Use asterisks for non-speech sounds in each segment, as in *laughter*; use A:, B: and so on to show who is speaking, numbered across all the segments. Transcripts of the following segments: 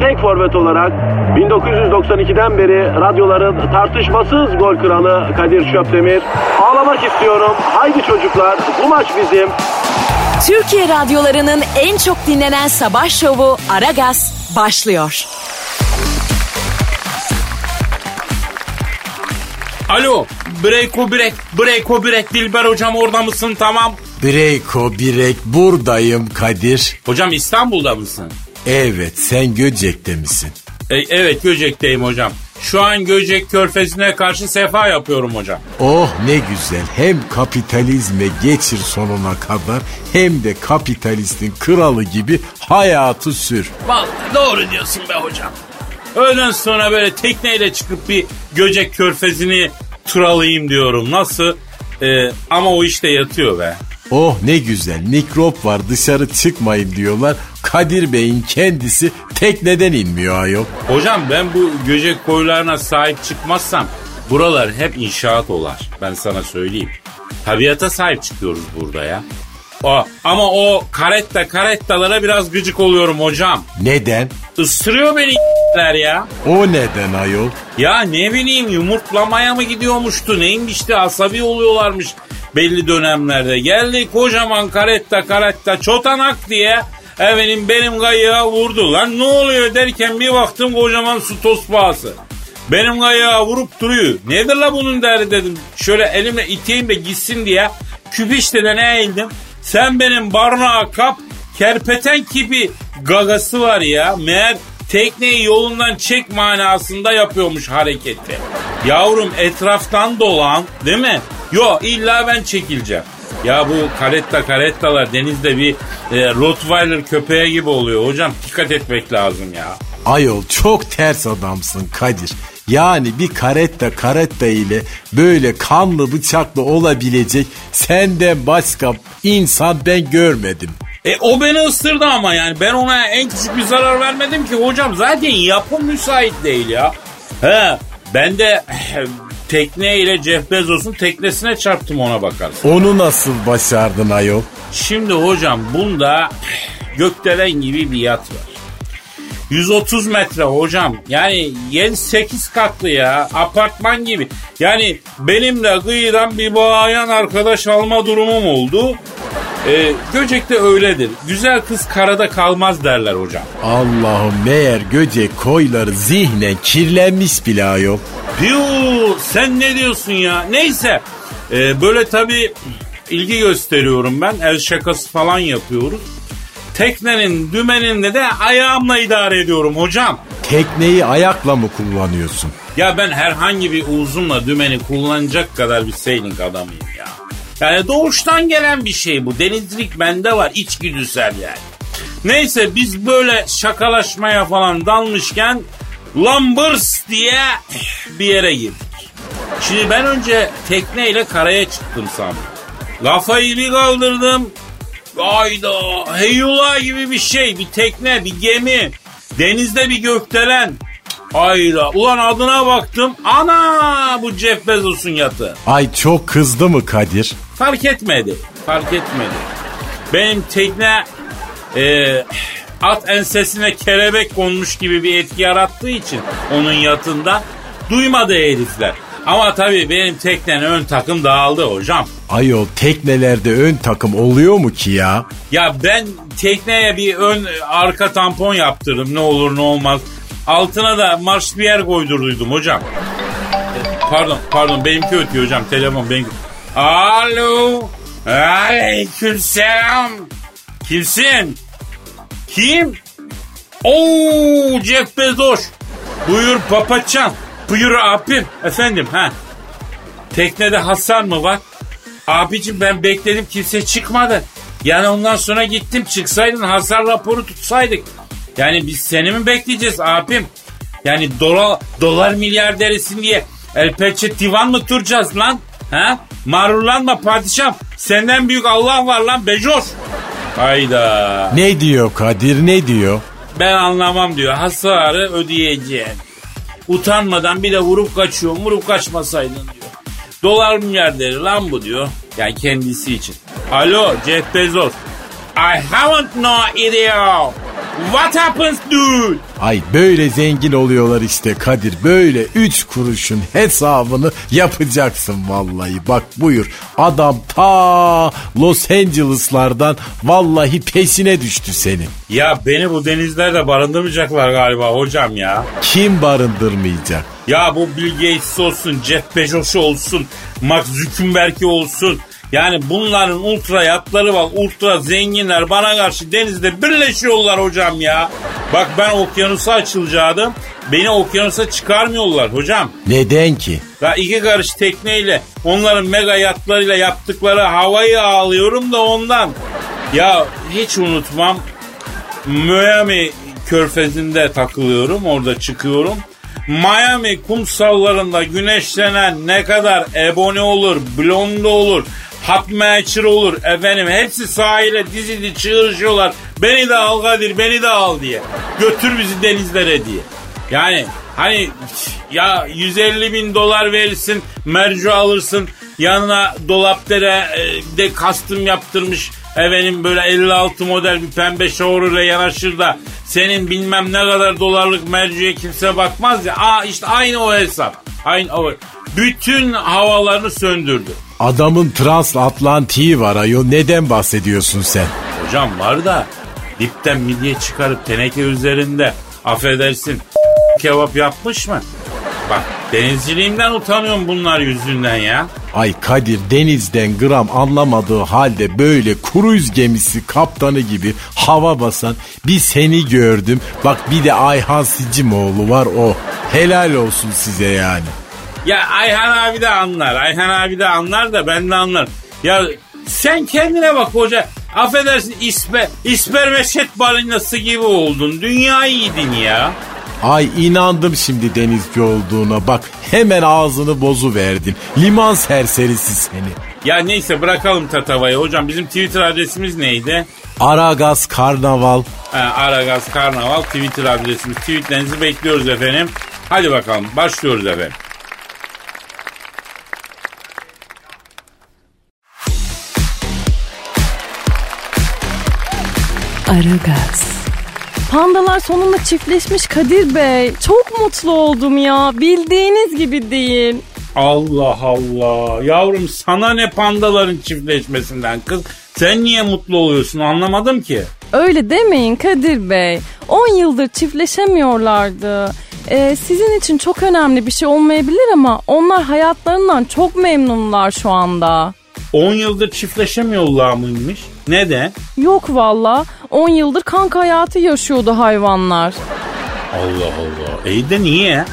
A: tek forvet olarak 1992'den beri radyoların tartışmasız gol kralı Kadir Şöpdemir. Ağlamak istiyorum. Haydi çocuklar bu maç bizim.
B: Türkiye radyolarının en çok dinlenen sabah şovu Aragaz başlıyor.
C: Alo. Breko brek. Breko brek. Dilber hocam orada mısın? Tamam.
D: Breyko Birek buradayım Kadir.
C: Hocam İstanbul'da mısın?
D: Evet sen Göcek'te misin?
C: E, evet Göcek'teyim hocam. Şu an Göcek körfezine karşı sefa yapıyorum hocam.
D: Oh ne güzel hem kapitalizme geçir sonuna kadar hem de kapitalistin kralı gibi hayatı sür.
C: Vallahi doğru diyorsun be hocam. Öğleden sonra böyle tekneyle çıkıp bir Göcek körfezini turalayayım diyorum. Nasıl? E, ama o işte yatıyor be.
D: Oh ne güzel mikrop var dışarı çıkmayın diyorlar. Kadir Bey'in kendisi tekneden inmiyor ayol.
C: Hocam ben bu Göcek koylarına sahip çıkmazsam buralar hep inşaat olar. Ben sana söyleyeyim. Tabiata sahip çıkıyoruz burada ya. O, ama o karetta karettalara biraz gıcık oluyorum hocam.
D: Neden?
C: Isırıyor beni *laughs* ya.
D: O neden ayol?
C: Ya ne bileyim yumurtlamaya mı gidiyormuştu neymiş de asabi oluyorlarmış belli dönemlerde. Geldi kocaman karetta karetta çotanak diye efendim benim kayığa vurdu. Lan ne oluyor derken bir baktım kocaman su tospağası. Benim kayığa vurup duruyor. Nedir la bunun derdi dedim. Şöyle elimle iteyim de gitsin diye küpişteden eğildim. Sen benim barnağa kap kerpeten gibi gagası var ya. Meğer tekneyi yolundan çek manasında yapıyormuş hareketi. Yavrum etraftan dolan değil mi? Yo illa ben çekileceğim. Ya bu karetta karettalar denizde bir e, Rottweiler köpeği gibi oluyor hocam. Dikkat etmek lazım ya.
D: Ayol çok ters adamsın Kadir. Yani bir karetta karetta ile böyle kanlı bıçaklı olabilecek senden başka insan ben görmedim.
C: E o beni ısırdı ama yani ben ona en küçük bir zarar vermedim ki hocam. Zaten yapım müsait değil ya. He ben de tekne ile Jeff Bezos'un teknesine çarptım ona bakarsın.
D: Onu nasıl başardın ayol?
C: Şimdi hocam bunda gökdelen gibi bir yat var. 130 metre hocam. Yani 7-8 katlı ya. Apartman gibi. Yani benim de kıyıdan bir bayan arkadaş alma durumum oldu. Ee, Göcek'te öyledir. Güzel kız karada kalmaz derler hocam.
D: Allah'ım meğer Göcek koyları zihnen kirlenmiş bile ayol.
C: Piu sen ne diyorsun ya? Neyse. Ee, böyle tabii ilgi gösteriyorum ben. El şakası falan yapıyoruz. Teknenin dümeninde de ayağımla idare ediyorum hocam.
D: Tekneyi ayakla mı kullanıyorsun?
C: Ya ben herhangi bir uzunla dümeni kullanacak kadar bir sailing adamıyım ya. Yani doğuştan gelen bir şey bu. Denizcilik bende var içgüdüsel yani. Neyse biz böyle şakalaşmaya falan dalmışken Lambers diye bir yere girdik. Şimdi ben önce tekneyle karaya çıktım sandım. Kafayı bir kaldırdım. Ayda heyula gibi bir şey bir tekne bir gemi. Denizde bir gökdelen. Ayda ulan adına baktım. Ana bu Jeff Bezos'un yatı.
D: Ay çok kızdı mı Kadir?
C: Fark etmedi. Fark etmedi. Benim tekne e, at ensesine kelebek konmuş gibi bir etki yarattığı için onun yatında duymadı herifler. Ama tabii benim teknenin ön takım dağıldı hocam.
D: Ayol teknelerde ön takım oluyor mu ki ya?
C: Ya ben tekneye bir ön arka tampon yaptırdım ne olur ne olmaz. Altına da marş bir yer koydurduydum hocam. Pardon pardon benimki ötüyor hocam telefon benimki. Alo. Aleyküm selam. Kimsin? Kim? Oo Jeff Bezos. Buyur papaçan. Buyur abim. Efendim ha. Teknede hasar mı var? Abicim ben bekledim kimse çıkmadı. Yani ondan sonra gittim çıksaydın hasar raporu tutsaydık. Yani biz seni mi bekleyeceğiz abim? Yani dolar, dolar milyarderisin diye el pençe divan mı turacağız lan? Ha? Mağrurlanma padişahım. Senden büyük Allah var lan Bejos. Hayda.
D: Ne diyor Kadir ne diyor?
C: Ben anlamam diyor. Hasarı ödeyeceğim. Utanmadan bir de vurup kaçıyor. Vurup kaçmasaydın diyor. Dolar milyarderi lan bu diyor. Yani kendisi için. Alo Jeff Bezos. I haven't no idea. What happens dude?
D: Ay böyle zengin oluyorlar işte Kadir. Böyle üç kuruşun hesabını yapacaksın vallahi. Bak buyur adam ta Los Angeles'lardan vallahi peşine düştü senin.
C: Ya beni bu denizlerde barındırmayacaklar galiba hocam ya.
D: Kim barındırmayacak?
C: Ya bu Bill Gates olsun, Jeff Bezos olsun, Mark Zuckerberg olsun. Yani bunların ultra yatları var, ultra zenginler bana karşı denizde birleşiyorlar hocam ya. Bak ben okyanusa açılacaktım. Beni okyanusa çıkarmıyorlar hocam.
D: Neden ki?
C: Ya iki karış tekneyle onların mega yatlarıyla yaptıkları havayı ağlıyorum da ondan. Ya hiç unutmam Miami körfezinde takılıyorum orada çıkıyorum. Miami kumsallarında güneşlenen ne kadar ebony olur, blonde olur, hot matcher olur efendim hepsi sahile dizili çığırışıyorlar. Beni de al Kadir beni de al diye. Götür bizi denizlere diye. Yani hani ya 150 bin dolar verirsin mercu alırsın yanına dolaptere e, de kastım yaptırmış efendim böyle 56 model bir pembe şovruyla yanaşır da senin bilmem ne kadar dolarlık mercuya kimse bakmaz ya. Aa işte aynı o hesap. Aynı o. Bütün havalarını söndürdü.
D: Adamın transatlantiği var ayol neden bahsediyorsun sen?
C: Hocam var da dipten midye çıkarıp teneke üzerinde affedersin kebap yapmış mı? Bak denizciliğimden utanıyorum bunlar yüzünden ya.
D: Ay Kadir denizden gram anlamadığı halde böyle kruz gemisi kaptanı gibi hava basan bir seni gördüm. Bak bir de Ayhan Sicimoğlu var o. Helal olsun size yani.
C: Ya Ayhan abi de anlar. Ayhan abi de anlar da ben de anlarım. Ya sen kendine bak hoca. Affedersin ispe, ispermeşet balinası gibi oldun. Dünyayı yedin ya.
D: Ay inandım şimdi denizci olduğuna bak hemen ağzını bozu verdin. Liman serserisi seni.
C: Ya neyse bırakalım tatavayı. Hocam bizim Twitter adresimiz neydi?
D: Aragaz Karnaval.
C: Ha, Aragaz Karnaval Twitter adresimiz. Tweetlerinizi bekliyoruz efendim. Hadi bakalım başlıyoruz efendim.
E: Aragaz. Pandalar sonunda çiftleşmiş Kadir Bey. Çok mutlu oldum ya. Bildiğiniz gibi değil.
C: Allah Allah. Yavrum sana ne pandaların çiftleşmesinden kız? Sen niye mutlu oluyorsun anlamadım ki.
E: Öyle demeyin Kadir Bey. 10 yıldır çiftleşemiyorlardı. Ee, sizin için çok önemli bir şey olmayabilir ama onlar hayatlarından çok memnunlar şu anda.
C: 10 yıldır çiftleşemiyorlar mıymış? Neden?
E: Yok valla 10 yıldır kanka hayatı yaşıyordu hayvanlar.
C: Allah Allah. İyi de niye?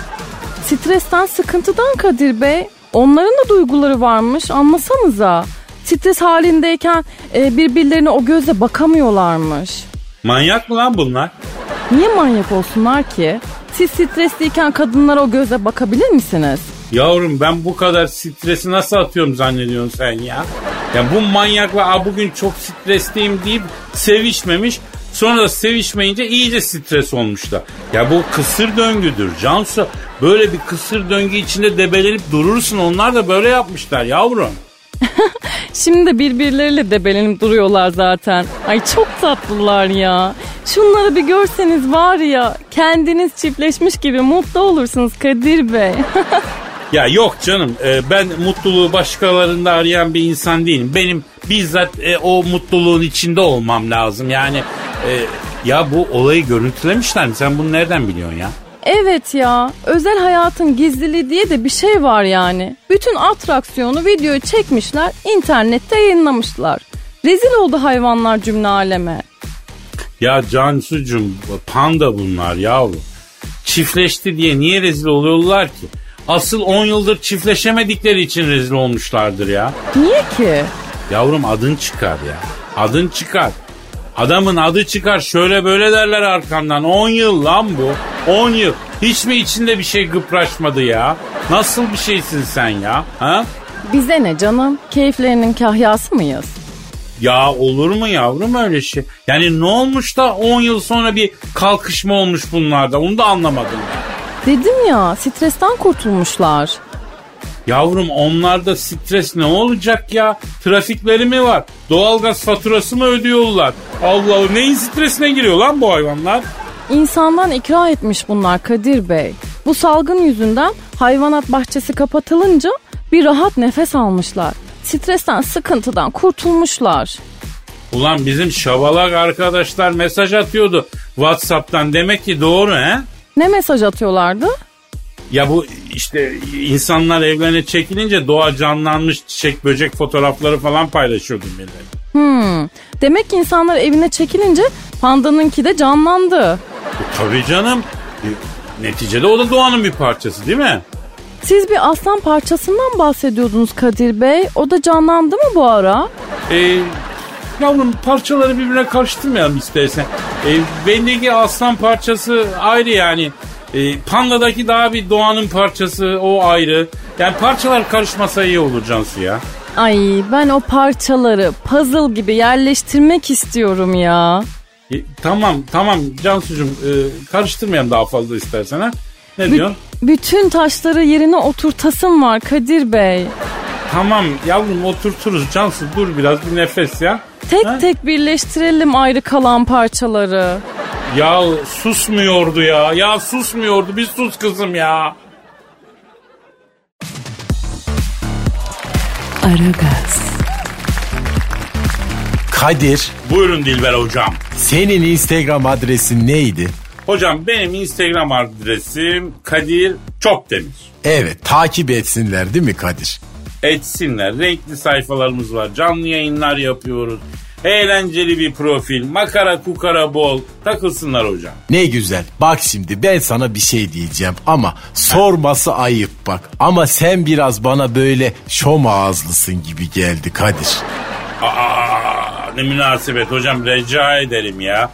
E: Stresten sıkıntıdan Kadir Bey. Onların da duyguları varmış anlasanıza. Stres halindeyken e, birbirlerine o gözle bakamıyorlarmış.
C: Manyak mı lan bunlar?
E: Niye manyak olsunlar ki? Siz stresliyken kadınlara o gözle bakabilir misiniz?
C: Yavrum ben bu kadar stresi nasıl atıyorum zannediyorsun sen ya? Ya bu manyakla "Aa, bugün çok stresliyim deyip sevişmemiş. Sonra da sevişmeyince iyice stres olmuşlar. Ya bu kısır döngüdür Cansu. Böyle bir kısır döngü içinde debelenip durursun. Onlar da böyle yapmışlar yavrum. *laughs*
E: Şimdi de birbirleriyle debelenip duruyorlar zaten. Ay çok tatlılar ya. Şunları bir görseniz var ya kendiniz çiftleşmiş gibi mutlu olursunuz Kadir Bey. *laughs*
C: Ya yok canım e, ben mutluluğu başkalarında arayan bir insan değilim. Benim bizzat e, o mutluluğun içinde olmam lazım. Yani e, ya bu olayı görüntülemişler mi? Sen bunu nereden biliyorsun ya?
E: evet ya özel hayatın gizliliği diye de bir şey var yani. Bütün atraksiyonu videoyu çekmişler internette yayınlamışlar. Rezil oldu hayvanlar cümle aleme.
C: Ya Cansucuğum panda bunlar yavrum. Çiftleşti diye niye rezil oluyorlar ki? Asıl 10 yıldır çiftleşemedikleri için rezil olmuşlardır ya.
E: Niye ki?
C: Yavrum adın çıkar ya. Adın çıkar. Adamın adı çıkar şöyle böyle derler arkandan. 10 yıl lan bu. 10 yıl. Hiç mi içinde bir şey gıpraşmadı ya? Nasıl bir şeysin sen ya? Ha?
E: Bize ne canım? Keyiflerinin kahyası mıyız?
C: Ya olur mu yavrum öyle şey? Yani ne olmuş da 10 yıl sonra bir kalkışma olmuş bunlarda? Onu da anlamadım ben.
E: Dedim ya stresten kurtulmuşlar.
C: Yavrum onlarda stres ne olacak ya? Trafikleri mi var? Doğalgaz faturası mı ödüyorlar? Allah Allah neyin stresine giriyor lan bu hayvanlar?
E: İnsandan ikra etmiş bunlar Kadir Bey. Bu salgın yüzünden hayvanat bahçesi kapatılınca bir rahat nefes almışlar. Stresten, sıkıntıdan kurtulmuşlar.
C: Ulan bizim şabalak arkadaşlar mesaj atıyordu Whatsapp'tan. Demek ki doğru he?
E: Ne mesaj atıyorlardı?
C: Ya bu işte insanlar evlerine çekilince doğa canlanmış çiçek böcek fotoğrafları falan paylaşıyordu millet.
E: Hmm. Demek ki insanlar evine çekilince pandanınki de canlandı.
C: E, tabii canım. E, neticede o da doğanın bir parçası değil mi?
E: Siz bir aslan parçasından bahsediyordunuz Kadir Bey. O da canlandı mı bu ara?
C: E, yavrum parçaları birbirine karıştırmayalım istersen. E, bendeki aslan parçası ayrı yani. E, pandadaki daha bir doğanın parçası o ayrı. Yani parçalar karışmasa iyi olur Cansu ya.
E: Ay ben o parçaları puzzle gibi yerleştirmek istiyorum ya.
C: E, tamam tamam Cansucuğum e, karıştırmayalım daha fazla istersen ha. Ne diyorsun?
E: bütün taşları yerine oturtasım var Kadir Bey.
C: Tamam yavrum oturturuz Cansu dur biraz bir nefes ya.
E: Tek
C: Ha?
E: tek birleştirelim ayrı kalan parçaları.
C: Ya susmuyordu ya. Ya susmuyordu. Bir sus kızım ya.
B: Aragaz,
D: Kadir
C: Buyurun Dilber hocam.
D: senin Instagram adresin neydi?
C: Hocam benim Instagram adresim Kadir Çopdemir.
D: Evet takip etsinler değil mi Kadir?
C: Etsinler. Renkli sayfalarımız var. Canlı yayınlar yapıyoruz. Eğlenceli bir profil. Makara kukara bol. Takılsınlar hocam.
D: Ne güzel. Bak şimdi ben sana bir şey diyeceğim ama sorması ayıp bak. Ama sen biraz bana böyle şom ağızlısın gibi geldi Kadir.
C: Aa, ne münasebet hocam rica ederim ya.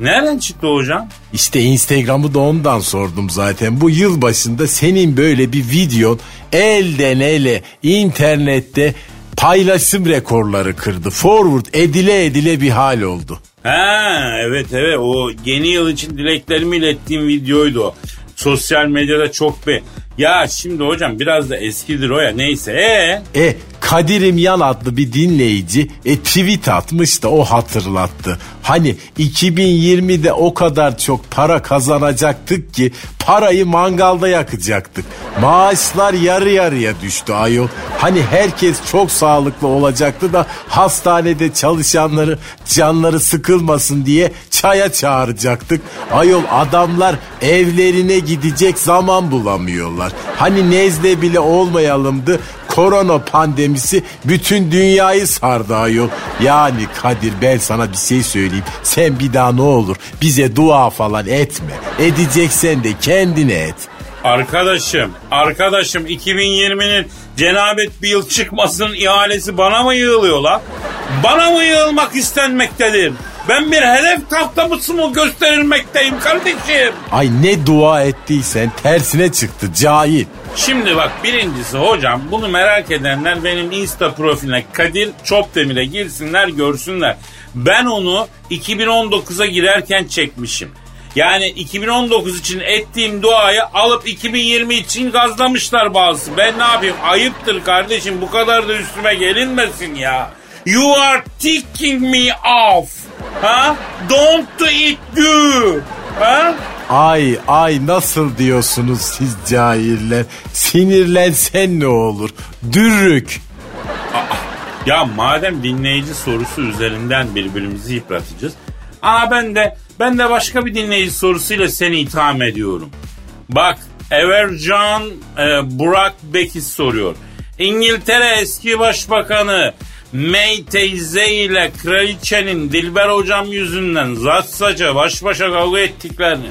C: Nereden çıktı hocam?
D: İşte Instagram'ı da ondan sordum zaten. Bu yıl başında senin böyle bir videon elden ele internette paylaşım rekorları kırdı. Forward edile edile bir hal oldu.
C: Ha evet evet o yeni yıl için dileklerimi ilettiğim videoydu o. Sosyal medyada çok be. Ya şimdi hocam biraz da eskidir o ya neyse. Ee?
D: E Kadir'im Yan adlı bir dinleyici e, tweet atmış da o hatırlattı. Hani 2020'de o kadar çok para kazanacaktık ki parayı mangalda yakacaktık. Maaşlar yarı yarıya düştü ayol. Hani herkes çok sağlıklı olacaktı da hastanede çalışanları canları sıkılmasın diye çaya çağıracaktık. Ayol adamlar evlerine gidecek zaman bulamıyorlar. Hani nezle bile olmayalımdı korona pandemisi bütün dünyayı sardı ayol. Yani Kadir ben sana bir şey söyleyeyim. Sen bir daha ne olur bize dua falan etme. Edeceksen de kendine et.
C: Arkadaşım, arkadaşım 2020'nin cenabet bir yıl çıkmasının ihalesi bana mı yığılıyor lan? Bana mı yığılmak istenmektedir? Ben bir hedef tahtamısı mı gösterilmekteyim kardeşim?
D: Ay ne dua ettiysen tersine çıktı cahil.
C: Şimdi bak birincisi hocam bunu merak edenler benim insta profiline Kadir Çopdemir'e girsinler görsünler. Ben onu 2019'a girerken çekmişim. Yani 2019 için ettiğim duayı alıp 2020 için gazlamışlar bazısı. Ben ne yapayım? Ayıptır kardeşim bu kadar da üstüme gelinmesin ya. You are ticking me off. Ha? Don't do it do. Ha?
D: Ay ay nasıl diyorsunuz siz cahiller? Sinirlensen ne olur? Dürrük.
C: Ya madem dinleyici sorusu üzerinden birbirimizi yıpratacağız. Aa ben de ben de başka bir dinleyici sorusuyla seni itham ediyorum. Bak Evercan e, Burak Bekis soruyor. İngiltere eski başbakanı May teyze ile kraliçenin Dilber hocam yüzünden zatsaca baş başa kavga ettiklerini,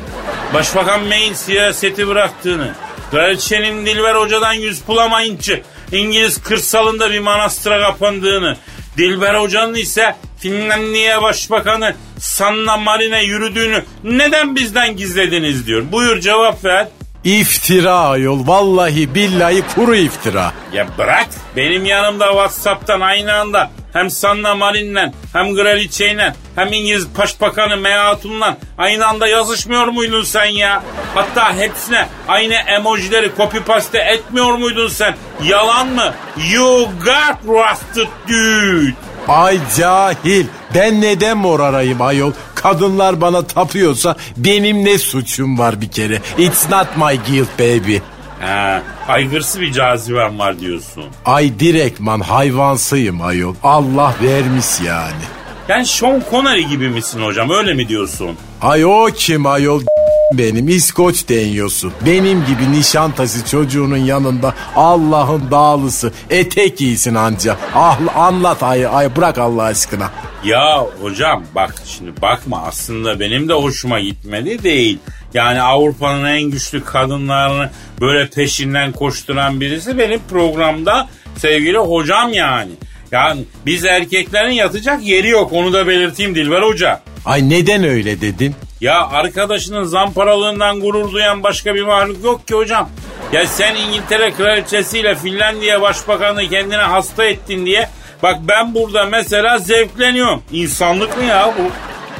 C: Başbakan May'in siyaseti bıraktığını, Kraliçenin Dilber Hoca'dan yüz bulamayınca İngiliz kırsalında bir manastıra kapandığını, Dilber Hoca'nın ise Finlandiya Başbakanı Sanna Marine yürüdüğünü neden bizden gizlediniz diyor. Buyur cevap ver.
D: İftira ayol. Vallahi billahi kuru iftira.
C: Ya bırak. Benim yanımda Whatsapp'tan aynı anda hem Sanna Marin'le hem Kraliçe'yle hem İngiliz Başbakanı Meatun'la aynı anda yazışmıyor muydun sen ya? Hatta hepsine aynı emojileri copy paste etmiyor muydun sen? Yalan mı? You got rusted dude.
D: Ay cahil. Ben neden morarayım ayol? Kadınlar bana tapıyorsa benim ne suçum var bir kere? It's not my guilt baby.
C: Ha, aygırsı bir cazibem var diyorsun.
D: Ay direktman hayvansıyım ayol. Allah vermiş yani.
C: Yani Sean Connery gibi misin hocam öyle mi diyorsun?
D: Ay o kim ayol? *laughs* Benim İskoç deniyorsun. Benim gibi nişantası çocuğunun yanında Allah'ın dağlısı etek giysin anca. Ah, anlat ay, ay bırak Allah aşkına.
C: Ya hocam bak şimdi bakma aslında benim de hoşuma gitmedi değil. Yani Avrupa'nın en güçlü kadınlarını böyle peşinden koşturan birisi benim programda sevgili hocam yani. Yani biz erkeklerin yatacak yeri yok onu da belirteyim Dilber Hoca.
D: Ay neden öyle dedin?
C: Ya arkadaşının zamparalığından gurur duyan başka bir mahluk yok ki hocam. Ya sen İngiltere kraliçesiyle Finlandiya başbakanı kendine hasta ettin diye bak ben burada mesela zevkleniyorum. İnsanlık mı ya bu?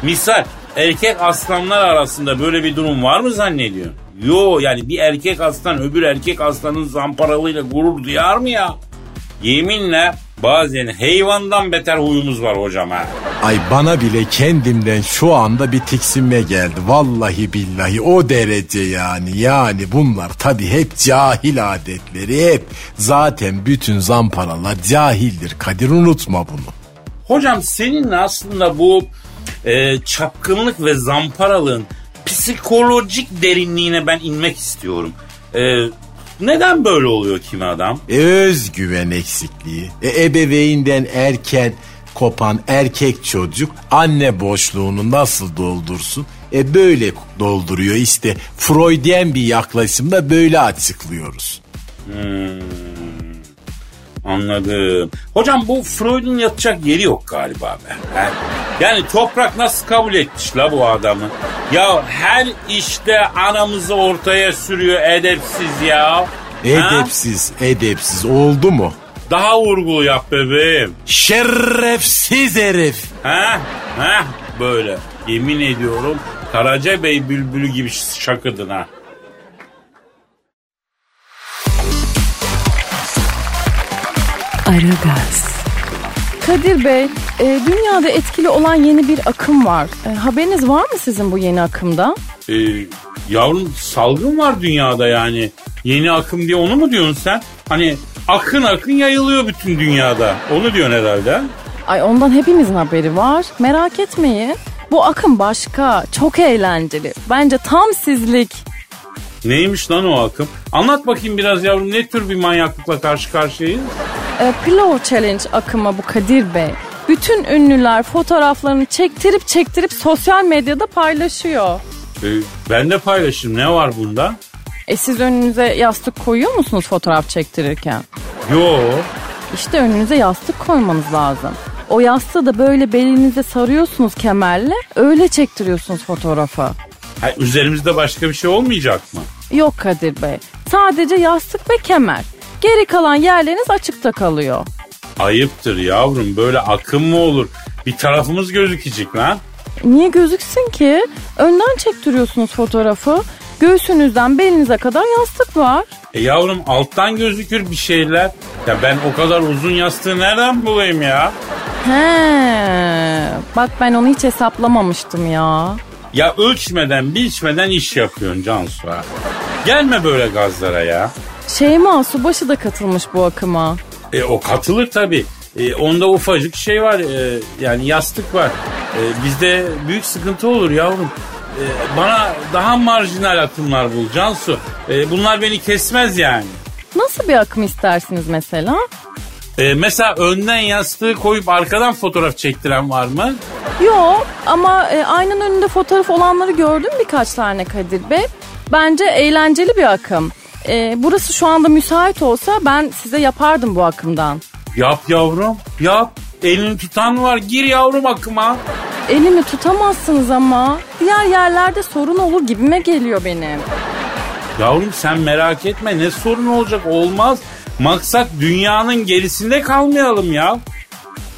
C: Misal erkek aslanlar arasında böyle bir durum var mı zannediyorsun? Yo yani bir erkek aslan öbür erkek aslanın zamparalığıyla gurur duyar mı ya? Yeminle bazen hayvandan beter huyumuz var hocam ha.
D: Ay bana bile kendimden şu anda bir tiksinme geldi. Vallahi billahi o derece yani. Yani bunlar tabii hep cahil adetleri hep. Zaten bütün zamparalar cahildir. Kadir unutma bunu.
C: Hocam seninle aslında bu e, çapkınlık ve zamparalığın psikolojik derinliğine ben inmek istiyorum. E, neden böyle oluyor kimi adam?
D: Özgüven eksikliği. E, ebeveynden erken kopan erkek çocuk anne boşluğunu nasıl doldursun? E böyle dolduruyor işte. Freudian bir yaklaşımda böyle açıklıyoruz.
C: Anladım. Hocam bu Freud'un yatacak yeri yok galiba be. He? Yani toprak nasıl kabul etmiş la bu adamı? Ya her işte anamızı ortaya sürüyor edepsiz ya. Ha?
D: Edepsiz, edepsiz oldu mu?
C: Daha vurgulu yap bebeğim.
D: Şerefsiz herif.
C: Ha? Ha? Böyle. Yemin ediyorum Karaca Bey bülbülü gibi şakıdın ha.
B: Aragaz,
E: Kadir Bey, e, dünyada etkili olan yeni bir akım var. E, haberiniz var mı sizin bu yeni akımda?
C: Ee, yavrum salgın var dünyada yani. Yeni akım diye onu mu diyorsun sen? Hani akın akın yayılıyor bütün dünyada. Onu diyorsun herhalde.
E: Ay ondan hepimizin haberi var. Merak etmeyin. Bu akım başka, çok eğlenceli. Bence tam sizlik.
C: Neymiş lan o akım? Anlat bakayım biraz yavrum ne tür bir manyaklıkla karşı karşıyayız?
E: E, Pillow Challenge akımı bu Kadir Bey. Bütün ünlüler fotoğraflarını çektirip çektirip sosyal medyada paylaşıyor.
C: Ee, ben de paylaşırım ne var bunda?
E: E siz önünüze yastık koyuyor musunuz fotoğraf çektirirken?
C: Yo.
E: İşte önünüze yastık koymanız lazım. O yastığı da böyle belinize sarıyorsunuz kemerle öyle çektiriyorsunuz fotoğrafı.
C: Ha, üzerimizde başka bir şey olmayacak mı?
E: Yok Kadir Bey. Sadece yastık ve kemer. Geri kalan yerleriniz açıkta kalıyor.
C: Ayıptır yavrum böyle akım mı olur? Bir tarafımız gözükecek lan.
E: Niye gözüksün ki? Önden çektiriyorsunuz fotoğrafı. Göğsünüzden belinize kadar yastık var.
C: E yavrum alttan gözükür bir şeyler. Ya ben o kadar uzun yastığı nereden bulayım ya?
E: He, bak ben onu hiç hesaplamamıştım ya.
C: Ya ölçmeden biçmeden iş yapıyorsun Cansu ha. Gelme böyle gazlara ya.
E: Şeyma Subaşı da katılmış bu akıma.
C: E, o katılır tabii. E, onda ufacık şey var e, yani yastık var. E, bizde büyük sıkıntı olur yavrum. E, bana daha marjinal akımlar bul Cansu. E, bunlar beni kesmez yani.
E: Nasıl bir akım istersiniz mesela?
C: E, mesela önden yastığı koyup arkadan fotoğraf çektiren var mı?
E: Yok ama e, aynanın önünde fotoğraf olanları gördüm birkaç tane Kadir Bey. Bence eğlenceli bir akım. e, burası şu anda müsait olsa ben size yapardım bu akımdan.
C: Yap yavrum yap. Elini tutan var gir yavrum akıma.
E: Elimi tutamazsınız ama diğer yerlerde sorun olur gibime geliyor benim.
C: Yavrum sen merak etme ne sorun olacak olmaz. Maksat dünyanın gerisinde kalmayalım ya.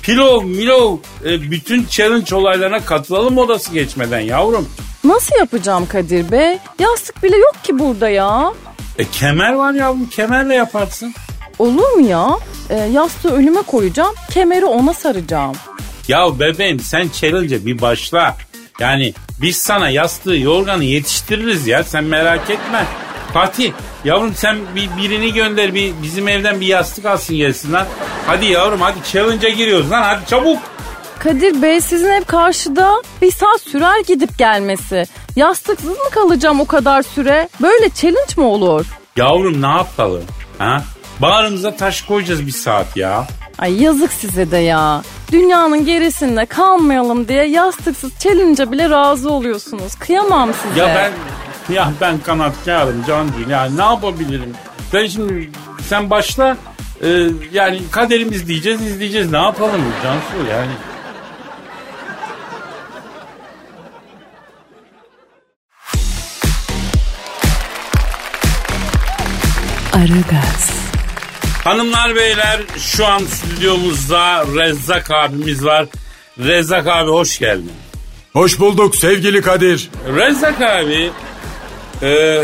C: Pilov, milov, e, bütün challenge olaylarına katılalım odası geçmeden yavrum.
E: Nasıl yapacağım Kadir Bey? Yastık bile yok ki burada ya.
C: E kemer var yavrum kemerle yaparsın.
E: Olur mu ya? E, yastığı önüme koyacağım, kemeri ona saracağım.
C: Ya bebeğim sen challenge'e bir başla. Yani biz sana yastığı yorganı yetiştiririz ya sen merak etme. Fatih yavrum sen bir birini gönder bir bizim evden bir yastık alsın gelsin lan. Hadi yavrum hadi challenge'a giriyoruz lan hadi çabuk.
E: Kadir Bey sizin ev karşıda bir saat sürer gidip gelmesi. Yastıksız mı kalacağım o kadar süre? Böyle challenge mi olur?
C: Yavrum ne yapalım? Ha? Bağrımıza taş koyacağız bir saat ya.
E: Ay yazık size de ya. Dünyanın gerisinde kalmayalım diye yastıksız challenge'a bile razı oluyorsunuz. Kıyamam size.
C: Ya ben ya ben kanatkarım can değil yani ne yapabilirim? Ben şimdi sen başla e, yani kaderimiz diyeceğiz izleyeceğiz ne yapalım Cansu yani.
B: Aragaz,
C: Hanımlar beyler şu an stüdyomuzda Rezzak abimiz var. Rezzak abi hoş geldin.
D: Hoş bulduk sevgili Kadir.
C: Rezzak abi e,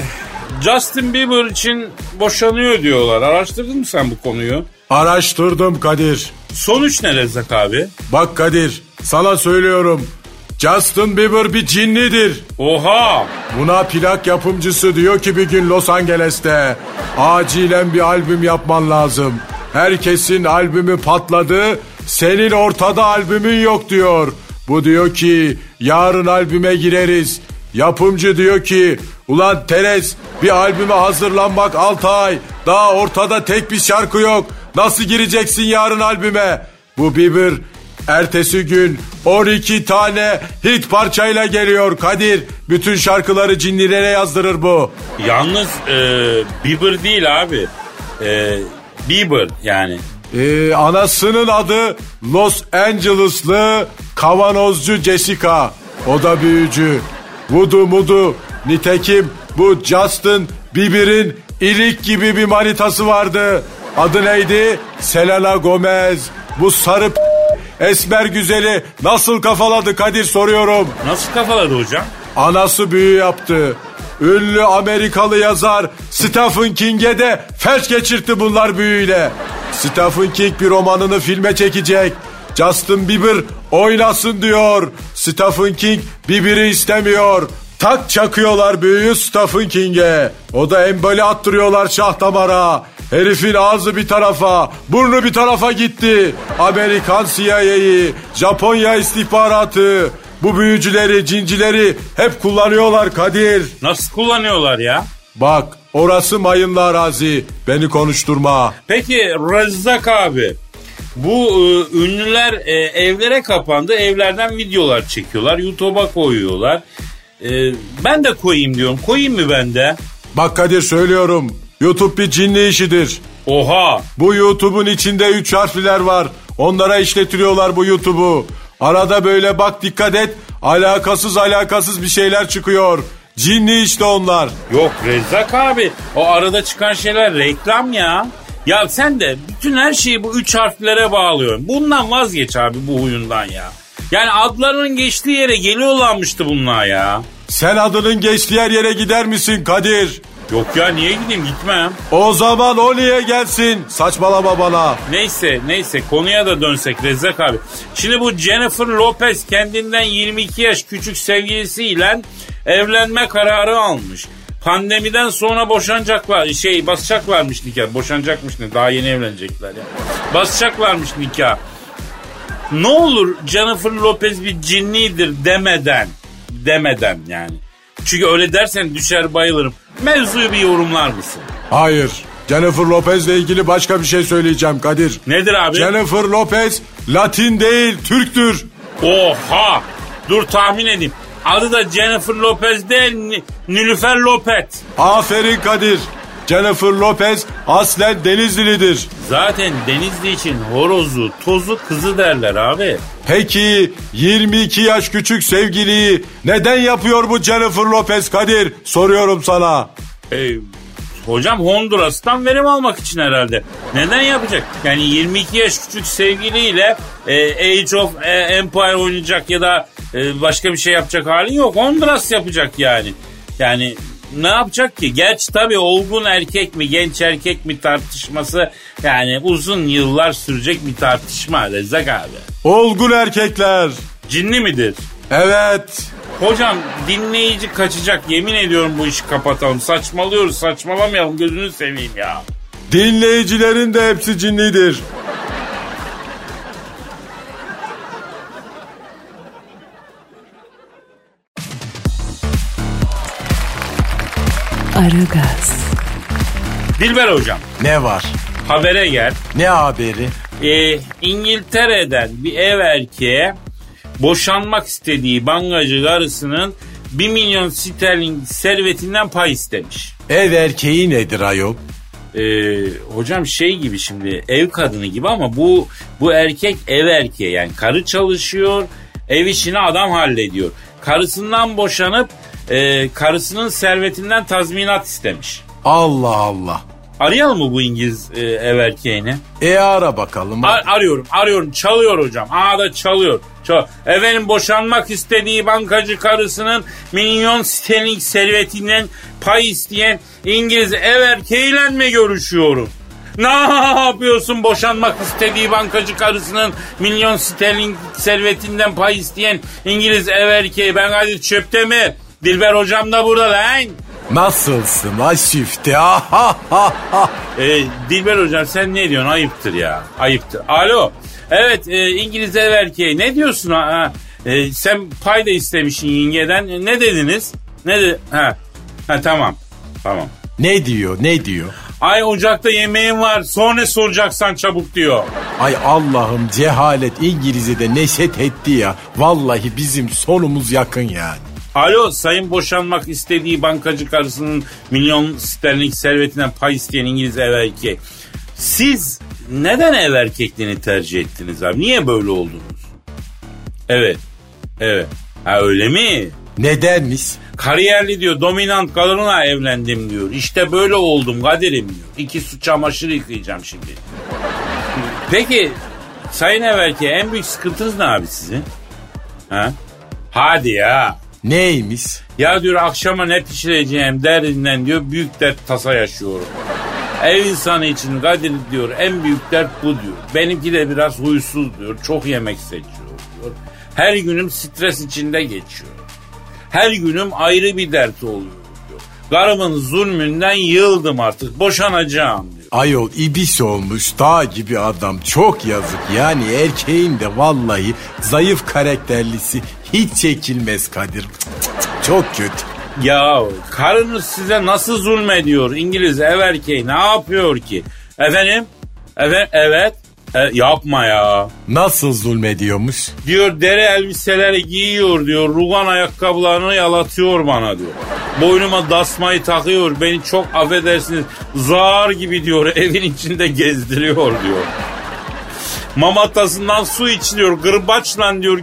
C: Justin Bieber için boşanıyor diyorlar. Araştırdın mı sen bu konuyu?
D: Araştırdım Kadir.
C: Sonuç ne Rezzak abi?
D: Bak Kadir sana söylüyorum. Justin Bieber bir cinnidir.
C: Oha!
D: Buna plak yapımcısı diyor ki bir gün Los Angeles'te acilen bir albüm yapman lazım. Herkesin albümü patladı, senin ortada albümün yok diyor. Bu diyor ki yarın albüme gireriz. Yapımcı diyor ki ulan Teres bir albüme hazırlanmak 6 ay. Daha ortada tek bir şarkı yok. Nasıl gireceksin yarın albüme? Bu Bieber Ertesi gün 12 tane hit parçayla geliyor Kadir. Bütün şarkıları cinlilere yazdırır bu.
C: Yalnız e, Bieber değil abi. E, Bieber yani.
D: Ee, anasının adı Los Angeles'lı kavanozcu Jessica. O da büyücü. Vudu mudu. Nitekim bu Justin Bieber'in ilik gibi bir manitası vardı. Adı neydi? Selena Gomez. Bu sarı p- esmer güzeli nasıl kafaladı Kadir soruyorum.
C: Nasıl kafaladı hocam?
D: Anası büyü yaptı. Ünlü Amerikalı yazar Stephen King'e de felç geçirtti bunlar büyüyle. Stephen King bir romanını filme çekecek. Justin Bieber oynasın diyor. Stephen King Bieber'i istemiyor. Tak çakıyorlar büyüyü Stephen King'e. O da embali attırıyorlar şah damara. Herifin ağzı bir tarafa, burnu bir tarafa gitti. Amerikan CIA'yı, Japonya istihbaratı, bu büyücüleri, cincileri hep kullanıyorlar Kadir.
C: Nasıl kullanıyorlar ya?
D: Bak orası mayınlı arazi. Beni konuşturma.
C: Peki Rezzak abi. Bu e, ünlüler e, evlere kapandı. Evlerden videolar çekiyorlar. YouTube'a koyuyorlar. E, ben de koyayım diyorum. Koyayım mı ben de?
D: Bak Kadir söylüyorum. YouTube bir cinli işidir.
C: Oha.
D: Bu YouTube'un içinde üç harfler var. Onlara işletiliyorlar bu YouTube'u. Arada böyle bak dikkat et. Alakasız alakasız bir şeyler çıkıyor. Cinli işte onlar.
C: Yok Rezzak abi. O arada çıkan şeyler reklam ya. Ya sen de bütün her şeyi bu üç harflere bağlıyorsun. Bundan vazgeç abi bu huyundan ya. Yani adlarının geçtiği yere geliyorlarmıştı bunlar ya.
D: Sen adının geçtiği her yere gider misin Kadir?
C: Yok ya niye gideyim gitmem.
D: O zaman o niye gelsin? Saçmalama bana.
C: Neyse neyse konuya da dönsek Rezzak abi. Şimdi bu Jennifer Lopez kendinden 22 yaş küçük sevgilisiyle evlenme kararı almış. Pandemiden sonra boşanacaklar şey basacaklarmış nikah. Boşanacakmış ne daha yeni evlenecekler ya. Basacaklarmış nikah. Ne olur Jennifer Lopez bir cinnidir demeden demeden yani. Çünkü öyle dersen düşer bayılırım. Mevzuyu bir yorumlar mısın?
D: Hayır. Jennifer Lopez'le ilgili başka bir şey söyleyeceğim Kadir.
C: Nedir abi?
D: Jennifer Lopez Latin değil Türktür.
C: Oha! Dur tahmin edeyim. Adı da Jennifer Lopez değil, Nilüfer Lopez.
D: Aferin Kadir. Jennifer Lopez aslen Denizli'lidir.
C: Zaten Denizli için horozu, tozu kızı derler abi.
D: Peki 22 yaş küçük sevgiliyi neden yapıyor bu Jennifer Lopez Kadir? Soruyorum sana.
C: Ee, hocam Honduras'tan verim almak için herhalde. Neden yapacak? Yani 22 yaş küçük sevgiliyle e, Age of e, Empire oynayacak ya da e, başka bir şey yapacak hali yok. Honduras yapacak yani. Yani ne yapacak ki? Gerçi tabii olgun erkek mi genç erkek mi tartışması yani uzun yıllar sürecek bir tartışma Rezzak abi.
D: Olgun erkekler.
C: Cinli midir?
D: Evet.
C: Hocam dinleyici kaçacak yemin ediyorum bu işi kapatalım. Saçmalıyoruz saçmalamayalım gözünü seveyim ya.
D: Dinleyicilerin de hepsi cinlidir.
B: Aragaz,
C: Dilber hocam
D: Ne var?
C: habere gel.
D: Ne haberi?
C: Ee, İngiltere'den bir ev erkeğe boşanmak istediği bankacı karısının 1 milyon sterlin servetinden pay istemiş.
D: Ev erkeği nedir ayol?
C: Ee, hocam şey gibi şimdi ev kadını gibi ama bu bu erkek ev erkeği yani karı çalışıyor ev işini adam hallediyor. Karısından boşanıp e, karısının servetinden tazminat istemiş.
D: Allah Allah.
C: Arayalım mı bu İngiliz e, ev erkeğini?
D: E ara bakalım.
C: Ar- arıyorum, arıyorum. Çalıyor hocam. Aa da çalıyor. Çal Efendim boşanmak istediği bankacı karısının milyon sterlin servetinden pay isteyen İngiliz ev erkeğiyle mi görüşüyorum? Ne yapıyorsun boşanmak istediği bankacı karısının milyon sterlin servetinden pay isteyen İngiliz ev erkeği? Ben Kadir Çöptemir. Dilber hocam da burada lan.
D: Nasılsın ah, ah, ah.
C: Ee, Dilber hocam sen ne diyorsun? Ayıptır ya. Ayıptır. Alo. Evet e, İngiliz ev erkeği. Ne diyorsun? Ha? ha? E, sen pay da istemişsin yengeden. E, ne dediniz? Ne de ha. ha tamam. Tamam.
D: Ne diyor ne diyor?
C: Ay ocakta yemeğim var. Sonra soracaksan çabuk diyor.
D: Ay Allah'ım cehalet İngilizce'de neşet etti ya. Vallahi bizim sonumuz yakın yani.
C: Alo sayın boşanmak istediği bankacı karısının milyon sterlin servetinden pay isteyen İngiliz ev erkeği. Siz neden ev erkekliğini tercih ettiniz abi? Niye böyle oldunuz? Evet. Evet. Ha öyle mi?
D: Nedenmiş?
C: Kariyerli diyor dominant kadınla evlendim diyor. İşte böyle oldum Kadir'im diyor. İki su çamaşır yıkayacağım şimdi. Peki sayın ev erkeği en büyük sıkıntınız ne abi sizin? Ha? Hadi ya.
D: Neymiş?
C: Ya diyor akşama ne pişireceğim derdinden diyor büyük dert tasa yaşıyorum. Ev insanı için Kadir diyor en büyük dert bu diyor. Benimki de biraz huysuz diyor. Çok yemek seçiyor diyor. Her günüm stres içinde geçiyor. Her günüm ayrı bir dert oluyor diyor. Karımın zulmünden yıldım artık boşanacağım diyor.
D: Ayol ibis olmuş dağ gibi adam çok yazık yani erkeğin de vallahi zayıf karakterlisi hiç çekilmez Kadir. Cık, cık, cık, Çok kötü.
C: Ya karınız size nasıl zulmediyor İngiliz ev erkeği ne yapıyor ki? Efendim? Evet, evet. E, yapma ya.
D: Nasıl zulmediyormuş?
C: Diyor deri elbiseleri giyiyor diyor. Rugan ayakkabılarını yalatıyor bana diyor. Boynuma dasmayı takıyor. Beni çok affedersiniz zar gibi diyor. *laughs* Evin içinde gezdiriyor diyor. Mamatasından su içiliyor. Gırbaçla diyor.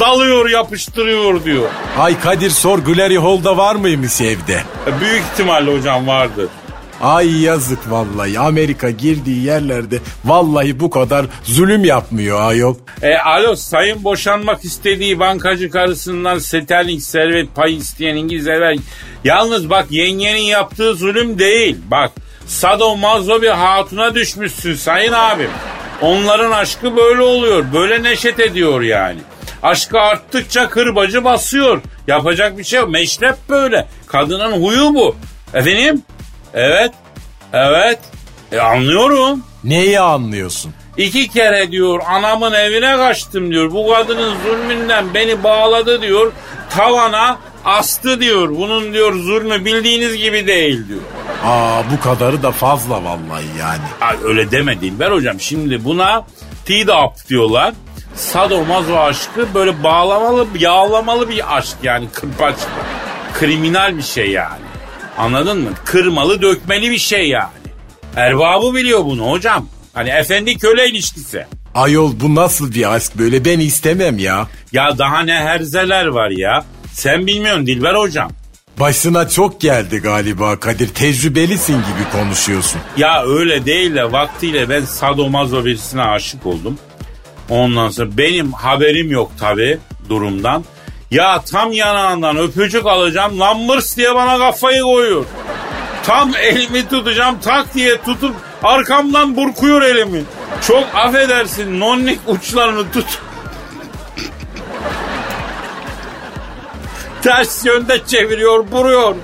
C: Dalıyor yapıştırıyor diyor.
D: Ay Kadir sor Glory Hall'da var mıymış evde?
C: E, Büyük ihtimalle hocam vardır.
D: Ay yazık vallahi Amerika girdiği yerlerde vallahi bu kadar zulüm yapmıyor ayol.
C: E, alo sayın boşanmak istediği bankacı karısından sterling servet pay isteyen İngiliz evvel. Yalnız bak yengenin yaptığı zulüm değil. Bak sado mazo bir hatuna düşmüşsün sayın abim. Onların aşkı böyle oluyor. Böyle neşet ediyor yani. Aşkı arttıkça kırbacı basıyor. Yapacak bir şey yok. Meşrep böyle. Kadının huyu bu. Efendim? Evet. Evet. E, anlıyorum.
D: Neyi anlıyorsun?
C: İki kere diyor anamın evine kaçtım diyor. Bu kadının zulmünden beni bağladı diyor. Tavana astı diyor. Bunun diyor zulmü bildiğiniz gibi değil diyor.
D: Aa bu kadarı da fazla vallahi yani.
C: Ay, öyle deme Dilber hocam. Şimdi buna teed up diyorlar. Sadomazo aşkı böyle bağlamalı, yağlamalı bir aşk yani kırpaçlı. Kriminal bir şey yani. Anladın mı? Kırmalı dökmeli bir şey yani. Erbabı biliyor bunu hocam. Hani efendi köle ilişkisi.
D: Ayol bu nasıl bir aşk böyle ben istemem ya.
C: Ya daha ne herzeler var ya. Sen bilmiyorsun Dilber hocam.
D: Başına çok geldi galiba Kadir. Tecrübelisin gibi konuşuyorsun.
C: Ya öyle değil de vaktiyle ben sadomazo birisine aşık oldum. Ondan sonra benim haberim yok tabi durumdan. Ya tam yanağından öpücük alacağım lambırs diye bana kafayı koyuyor. Tam elimi tutacağım tak diye tutup arkamdan burkuyor elimi. Çok affedersin nonnik uçlarını tut. Ters yönde çeviriyor vuruyor.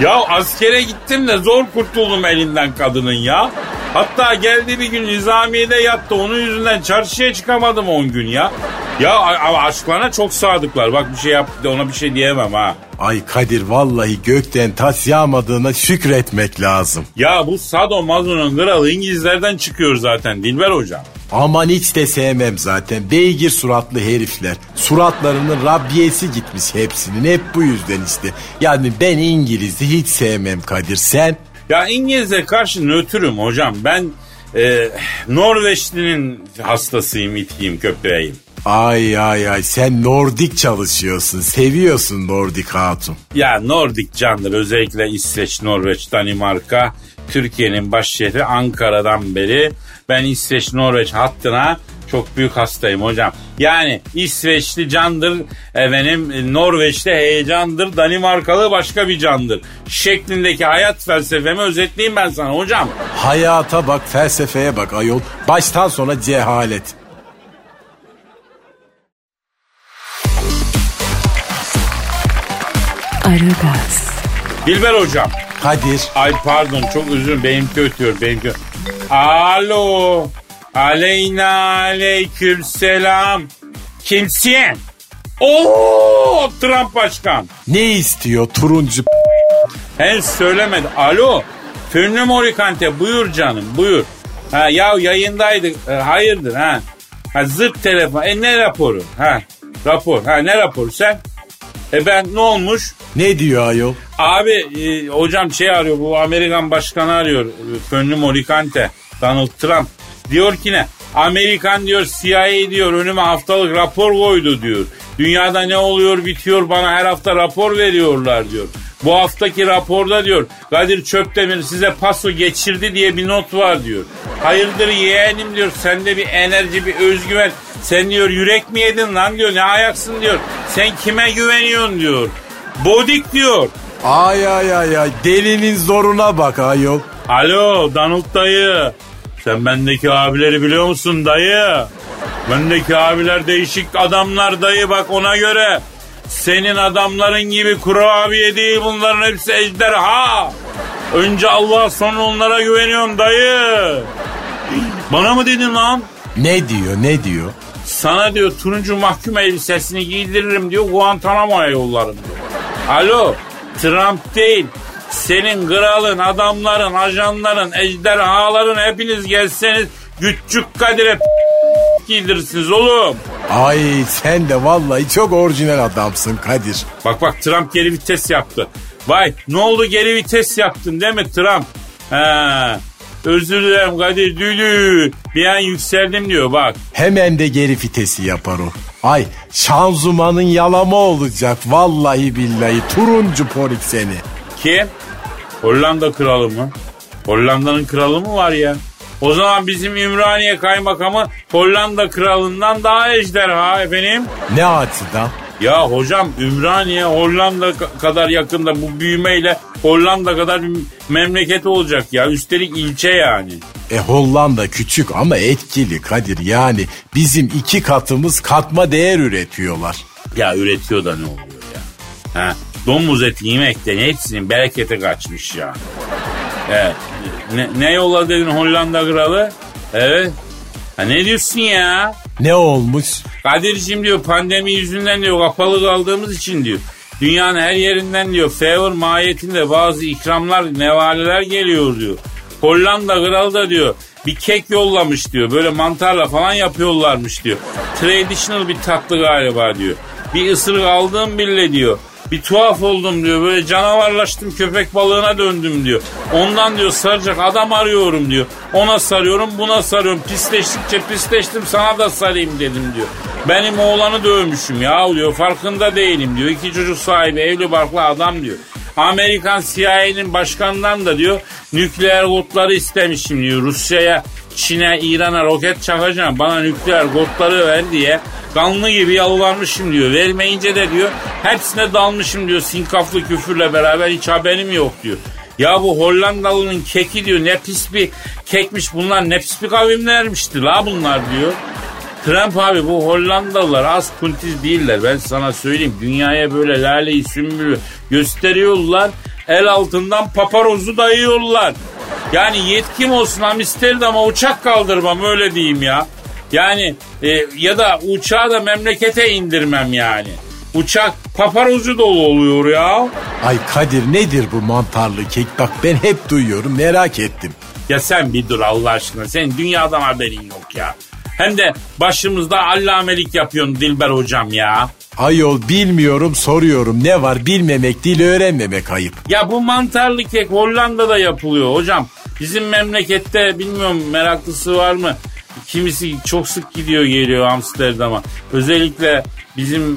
C: Ya askere gittim de zor kurtuldum elinden kadının ya. Hatta geldi bir gün nizamiyede yattı. Onun yüzünden çarşıya çıkamadım 10 gün ya. Ya aşklarına çok sadıklar. Bak bir şey yaptı ona bir şey diyemem ha.
D: Ay Kadir vallahi gökten tas yağmadığına şükretmek lazım.
C: Ya bu Sado Mazo'nun kralı İngilizlerden çıkıyor zaten Dilber hocam.
D: Aman hiç de sevmem zaten. Beygir suratlı herifler. Suratlarının rabbiyesi gitmiş hepsinin. Hep bu yüzden işte. Yani ben İngiliz'i hiç sevmem Kadir. Sen?
C: Ya İngiliz'e karşı nötrüm hocam. Ben e, Norveçlinin hastasıyım, itiyim, köpeğim.
D: Ay ay ay sen Nordik çalışıyorsun. Seviyorsun Nordik hatun.
C: Ya Nordik candır özellikle İsveç, Norveç, Danimarka. Türkiye'nin baş şehri Ankara'dan beri ben İsveç, Norveç hattına çok büyük hastayım hocam. Yani İsveçli candır, efendim Norveçli heyecandır, Danimarkalı başka bir candır. Şeklindeki hayat felsefemi özetleyeyim ben sana hocam.
D: Hayata bak felsefeye bak ayol. Baştan sona cehalet.
B: Aragaz,
C: Dilber hocam.
D: Kadir.
C: Ay pardon çok dilerim benimki ötüyor benimki. Alo. Aleyna aleyküm selam. Kimsin? Oo Trump başkan.
D: Ne istiyor turuncu
C: Henüz söylemedi. Alo. Fünlü Morikante buyur canım buyur. Ha ya yayındaydık. E, hayırdır ha. Ha zırt telefon. E ne raporu? Ha rapor. Ha ne raporu sen? E ben ne olmuş?
D: Ne diyor ayol?
C: Abi e, hocam şey arıyor bu Amerikan başkanı arıyor. Fönlü Morikante. Donald Trump. Diyor ki ne? Amerikan diyor CIA diyor önüme haftalık rapor koydu diyor. Dünyada ne oluyor bitiyor bana her hafta rapor veriyorlar diyor. Bu haftaki raporda diyor Kadir Çöptemir size paso geçirdi diye bir not var diyor. Hayırdır yeğenim diyor sende bir enerji bir özgüven. Sen diyor yürek mi yedin lan diyor ne ayaksın diyor. Sen kime güveniyorsun diyor. Bodik diyor.
D: Ay ay ay ay delinin zoruna bak ayol.
C: Alo Donald dayı. Sen bendeki abileri biliyor musun dayı? Bendeki abiler değişik adamlar dayı bak ona göre. Senin adamların gibi kurabiye değil bunların hepsi ejderha. Önce Allah sonra onlara güveniyorum dayı. Bana mı dedin lan?
D: Ne diyor ne diyor?
C: Sana diyor turuncu mahkum elbisesini giydiririm diyor Guantanamo'ya yollarım diyor. Alo Trump değil. Senin kralın, adamların, ajanların, ejderhaların hepiniz gelseniz küçük Kadir'e giydirirsiniz oğlum.
D: Ay sen de vallahi çok orijinal adamsın Kadir.
C: Bak bak Trump geri vites yaptı. Vay ne oldu geri vites yaptın değil mi Trump? Ha, özür dilerim Kadir düdü. Bir an yükseldim diyor bak.
D: Hemen de geri vitesi yapar o. Ay şanzumanın yalama olacak vallahi billahi turuncu polik seni.
C: Kim? Hollanda kralı mı? Hollanda'nın kralı mı var ya? O zaman bizim Ümraniye kaymakamı Hollanda kralından daha ejderha efendim.
D: Ne açıdan?
C: Ya hocam Ümraniye Hollanda ka- kadar yakında bu büyümeyle Hollanda kadar bir memleket olacak ya. Üstelik ilçe yani.
D: E Hollanda küçük ama etkili Kadir yani bizim iki katımız katma değer üretiyorlar.
C: Ya üretiyor da ne oluyor ya? Ha, domuz eti yemekten hepsinin bereketi kaçmış ya. Evet. Ne, ne yolla dedin Hollanda kralı? Evet. Ha, ne diyorsun ya?
D: Ne olmuş?
C: Kadir'cim diyor pandemi yüzünden diyor kapalı kaldığımız için diyor. Dünyanın her yerinden diyor favor mahiyetinde bazı ikramlar, nevaleler geliyor diyor. Hollanda kralı da diyor bir kek yollamış diyor. Böyle mantarla falan yapıyorlarmış diyor. Traditional bir tatlı galiba diyor. Bir ısırık aldığım bile diyor. Bir tuhaf oldum diyor. Böyle canavarlaştım köpek balığına döndüm diyor. Ondan diyor saracak adam arıyorum diyor. Ona sarıyorum buna sarıyorum. Pisleştikçe pisleştim sana da sarayım dedim diyor. Benim oğlanı dövmüşüm ya diyor. Farkında değilim diyor. İki çocuk sahibi evli barklı adam diyor. Amerikan CIA'nin başkanından da diyor nükleer kodları istemişim diyor. Rusya'ya, Çin'e, İran'a roket çakacağım. Bana nükleer kodları ver diye kanlı gibi yalılanmışım diyor. Vermeyince de diyor hepsine dalmışım diyor. Sinkaflı küfürle beraber hiç haberim yok diyor. Ya bu Hollandalı'nın keki diyor ne pis bir kekmiş bunlar ne pis bir kavimlermişti la bunlar diyor. Trump abi bu Hollandalılar az kuntiz değiller ben sana söyleyeyim. Dünyaya böyle laleyi sümbülü gösteriyorlar. El altından paparozu dayıyorlar. Yani yetkim olsun Amsterdam'a uçak kaldırmam öyle diyeyim ya. Yani e, ya da uçağı da memlekete indirmem yani. Uçak paparozu dolu oluyor ya.
D: Ay Kadir nedir bu mantarlı kek? Bak ben hep duyuyorum merak ettim.
C: Ya sen bir dur Allah aşkına. Senin dünyadan haberin yok ya. Hem de başımızda allamelik yapıyorsun Dilber hocam ya.
D: Ayol bilmiyorum soruyorum ne var bilmemek değil öğrenmemek ayıp.
C: Ya bu mantarlı kek Hollanda'da yapılıyor hocam. Bizim memlekette bilmiyorum meraklısı var mı? Kimisi çok sık gidiyor geliyor Amsterdam'a. Özellikle bizim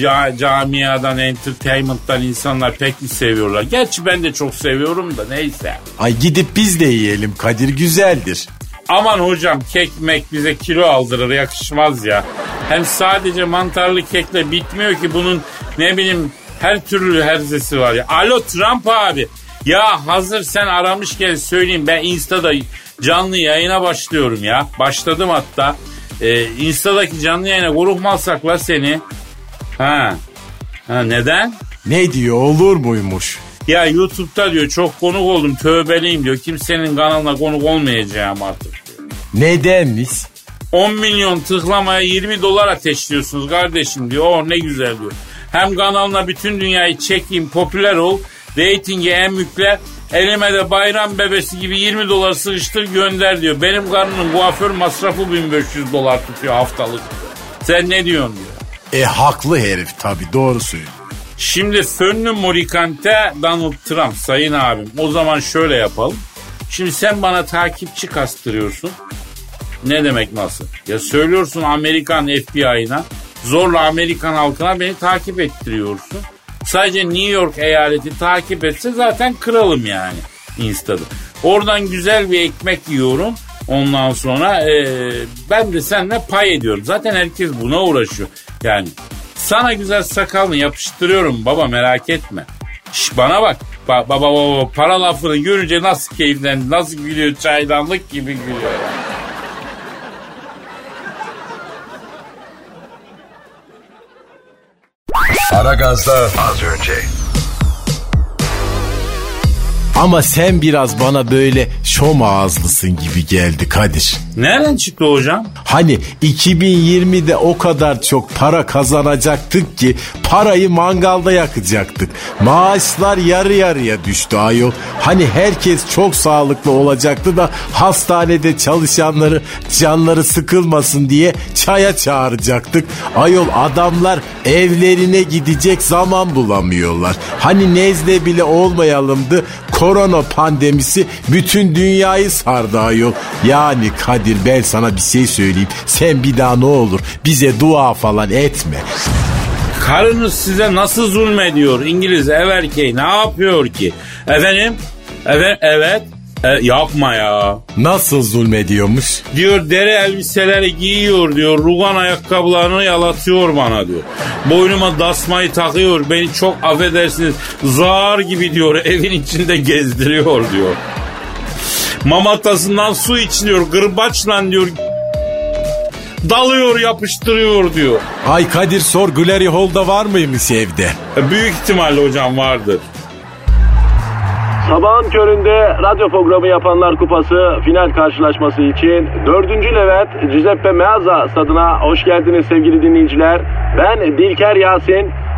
C: ca, camiadan, entertainment'tan insanlar pek mi seviyorlar? Gerçi ben de çok seviyorum da neyse.
D: Ay gidip biz de yiyelim Kadir güzeldir.
C: Aman hocam kek mek bize kilo aldırır yakışmaz ya. Hem sadece mantarlı kekle bitmiyor ki bunun ne bileyim her türlü herzesi var ya. Alo Trump abi. Ya hazır sen aramışken söyleyeyim ben Insta'da canlı yayına başlıyorum ya. Başladım hatta. Ee, Insta'daki canlı yayına grup mu alsak la seni? Ha. Ha neden?
D: Ne diyor olur muymuş?
C: Ya YouTube'da diyor çok konuk oldum tövbeliyim diyor. Kimsenin kanalına konuk olmayacağım artık diyor.
D: Nedenmiş?
C: 10 milyon tıklamaya 20 dolar ateşliyorsunuz kardeşim diyor. Oh ne güzel diyor. Hem kanalına bütün dünyayı çekeyim popüler ol. Reytingi en mükle. Elime de bayram bebesi gibi 20 dolar sıkıştır gönder diyor. Benim karnımın kuaför masrafı 1500 dolar tutuyor haftalık. Sen ne diyorsun diyor.
D: E haklı herif tabi doğru söylüyor.
C: Şimdi fönlü morikante Donald Trump sayın abim. O zaman şöyle yapalım. Şimdi sen bana takipçi kastırıyorsun. Ne demek nasıl? Ya söylüyorsun Amerikan FBI'na. Zorla Amerikan halkına beni takip ettiriyorsun. Sadece New York eyaleti takip etse zaten kralım yani Insta'da. Oradan güzel bir ekmek yiyorum. Ondan sonra e, ben de seninle pay ediyorum. Zaten herkes buna uğraşıyor. Yani sana güzel sakalını yapıştırıyorum baba merak etme. Şş, bana bak. Ba- baba baba para lafını görünce nasıl keyiflendi, nasıl gülüyor çaydanlık gibi gülüyor.
F: Aragaz'da az önce.
D: Ama sen biraz bana böyle şom ağızlısın gibi geldi Kadir.
C: Nereden çıktı hocam?
D: Hani 2020'de o kadar çok para kazanacaktık ki parayı mangalda yakacaktık. Maaşlar yarı yarıya düştü ayol. Hani herkes çok sağlıklı olacaktı da hastanede çalışanları canları sıkılmasın diye çaya çağıracaktık. Ayol adamlar evlerine gidecek zaman bulamıyorlar. Hani nezle bile olmayalımdı korona pandemisi bütün dünyayı sardı ayol. Yani Kadir ben sana bir şey söyleyeyim. Sen bir daha ne olur bize dua falan etme.
C: Karınız size nasıl zulmediyor? İngiliz ev erkeği ne yapıyor ki? Efendim? Evet, evet. E, yapma ya.
D: Nasıl zulmediyormuş?
C: Diyor deri elbiseleri giyiyor diyor. Rugan ayakkabılarını yalatıyor bana diyor. Boynuma dasmayı takıyor. Beni çok affedersiniz zar gibi diyor *laughs* evin içinde gezdiriyor diyor. Mamatasından su içiliyor. Gırbaçla diyor. Dalıyor yapıştırıyor diyor.
D: Ay Kadir sor Glory Hall'da var mıymış evde?
C: E, büyük ihtimalle hocam vardır.
A: Sabahın köründe radyo programı yapanlar kupası final karşılaşması için 4. Levent Giuseppe Meazza stadına hoş geldiniz sevgili dinleyiciler. Ben Dilker Yasin.